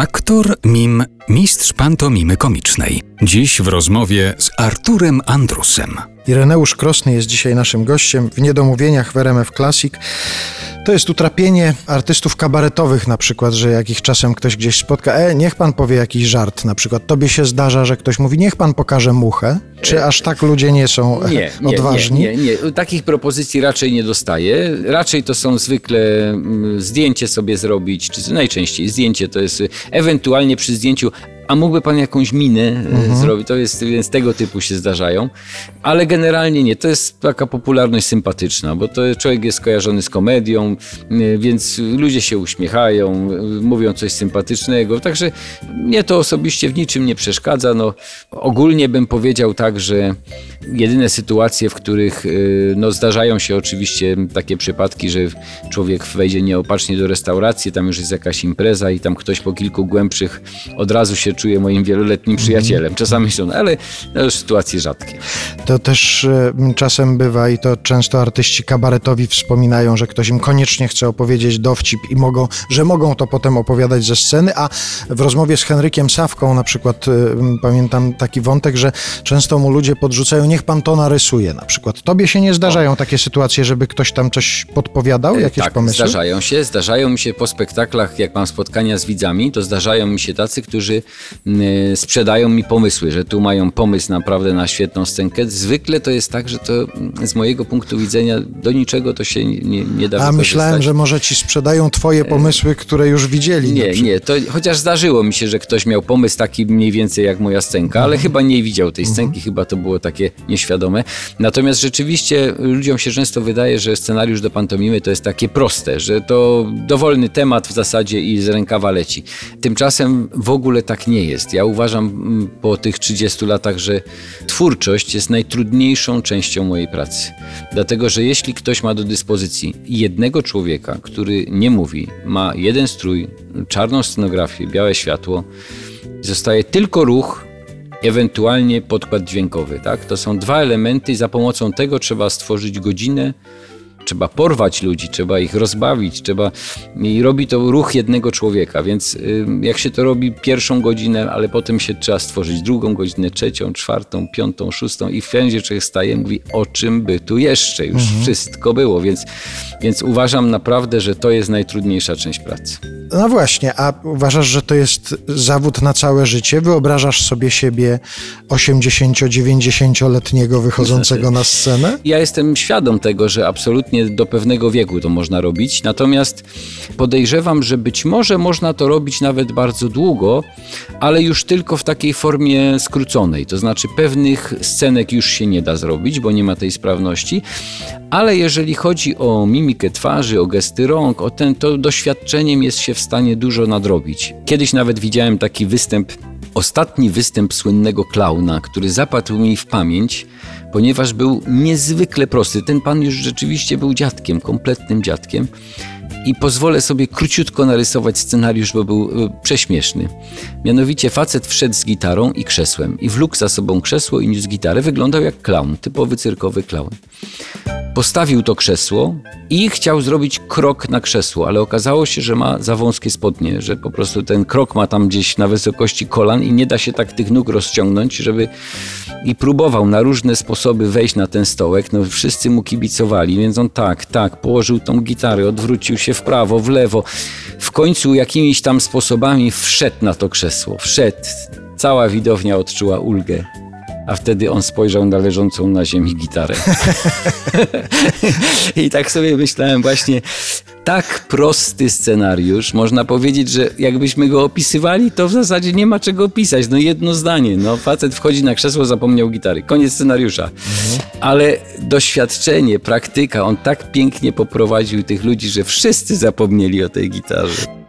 Aktor, mim, mistrz pantomimy komicznej. Dziś w rozmowie z Arturem Andrusem. Ireneusz Krosny jest dzisiaj naszym gościem w Niedomówieniach w RMF Classic. To jest utrapienie artystów kabaretowych na przykład, że jak ich czasem ktoś gdzieś spotka, e, niech pan powie jakiś żart na przykład. Tobie się zdarza, że ktoś mówi, niech pan pokaże muchę? Czy aż tak ludzie nie są Nie, odważni? nie, nie, nie. Takich propozycji raczej nie dostaję. Raczej to są zwykle mm, zdjęcie sobie zrobić, czy najczęściej zdjęcie to jest ewentualnie przy zdjęciu a mógłby pan jakąś minę mhm. zrobić, to jest, więc tego typu się zdarzają, ale generalnie nie, to jest taka popularność sympatyczna, bo to człowiek jest kojarzony z komedią, więc ludzie się uśmiechają, mówią coś sympatycznego, także mnie to osobiście w niczym nie przeszkadza, no ogólnie bym powiedział tak, że jedyne sytuacje, w których no, zdarzają się oczywiście takie przypadki, że człowiek wejdzie nieopatrznie do restauracji, tam już jest jakaś impreza i tam ktoś po kilku głębszych od razu się czuje moim wieloletnim przyjacielem. Czasami są, ale to już sytuacje rzadkie. To też e, czasem bywa i to często artyści kabaretowi wspominają, że ktoś im koniecznie chce opowiedzieć dowcip i mogą, że mogą to potem opowiadać ze sceny, a w rozmowie z Henrykiem Sawką na przykład e, pamiętam taki wątek, że często mu ludzie podrzucają, niech pan to narysuje na przykład. Tobie się nie zdarzają takie sytuacje, żeby ktoś tam coś podpowiadał, E, jakieś tak, pomysły? zdarzają się. Zdarzają mi się po spektaklach, jak mam spotkania z widzami, to zdarzają mi się tacy, którzy y, sprzedają mi pomysły, że tu mają pomysł naprawdę na świetną scenkę. Zwykle to jest tak, że to mm, z mojego punktu widzenia do niczego to się nie, nie, da A myślałem, że może ci sprzedają twoje pomysły, które już widzieli. Nie, nie, to chociaż zdarzyło mi się, że ktoś miał pomysł taki mniej więcej jak moja scenka, ale chyba nie widział tej scenki, chyba to było takie nieświadome. Natomiast rzeczywiście ludziom się często wydaje, że scenariusz do pantomimy to jest takie proste, że to dowolny temat w zasadzie i z rękawa leci. Tymczasem w ogóle tak nie jest. Ja uważam mm, po tych 30 latach, że twórczość jest najtrudniejszą częścią mojej pracy. Dlatego, że jeśli ktoś ma do dyspozycji jednego człowieka, który nie mówi, ma jeden strój, czarną scenografię, białe światło, zostaje tylko ruch, ewentualnie podkład dźwiękowy. Tak? To są dwa elementy i za pomocą tego trzeba stworzyć godzinę, trzeba porwać ludzi, trzeba ich rozbawić, trzeba i robi to ruch jednego człowieka, więc y, jak się to robi pierwszą godzinę, ale potem się trzeba stworzyć drugą godzinę, trzecią, czwartą, piątą, szóstą i wszędzie człowiek staje mówi, o czym by tu jeszcze, już wszystko było, więc, więc uważam naprawdę, że to jest najtrudniejsza część pracy. No właśnie, a uważasz, że to jest zawód na całe życie? Wyobrażasz sobie siebie 80-90-letniego wychodzącego na scenę? Ja jestem świadom tego, że absolutnie do pewnego wieku to można robić, natomiast podejrzewam, że być może można to robić nawet bardzo długo, ale już tylko w takiej formie skróconej. To znaczy pewnych scenek już się nie da zrobić, bo nie ma tej sprawności, ale jeżeli chodzi o mimikę twarzy, o gesty rąk, o ten, to doświadczeniem jest się w stanie dużo nadrobić. Kiedyś nawet widziałem taki występ Ostatni występ słynnego klauna, który zapadł mi w pamięć, ponieważ był niezwykle prosty. Ten pan już rzeczywiście był dziadkiem, kompletnym dziadkiem. I pozwolę sobie króciutko narysować scenariusz, bo był e, prześmieszny. Mianowicie facet wszedł z gitarą i krzesłem i wlókł za sobą krzesło i niósł gitarę. Wyglądał jak klaun, typowy cyrkowy klaun. Postawił to krzesło i chciał zrobić krok na krzesło, ale okazało się, że ma za wąskie spodnie, że po prostu ten krok ma tam gdzieś na wysokości kolan i nie da się tak tych nóg rozciągnąć, żeby i próbował na różne sposoby wejść na ten stołek. No wszyscy mu kibicowali, więc on tak, tak, położył tą gitarę, odwrócił się w prawo, w lewo. W końcu jakimiś tam sposobami wszedł na to krzesło. Wszedł. Cała widownia odczuła ulgę. A wtedy on spojrzał na leżącą na ziemi gitarę. I tak sobie myślałem właśnie, tak prosty scenariusz, można powiedzieć, że jakbyśmy go opisywali, to w zasadzie nie ma czego opisać. No jedno zdanie, no facet wchodzi na krzesło, zapomniał gitary. Koniec scenariusza. Ale doświadczenie, praktyka, on tak pięknie poprowadził tych ludzi, że wszyscy zapomnieli o tej gitarze.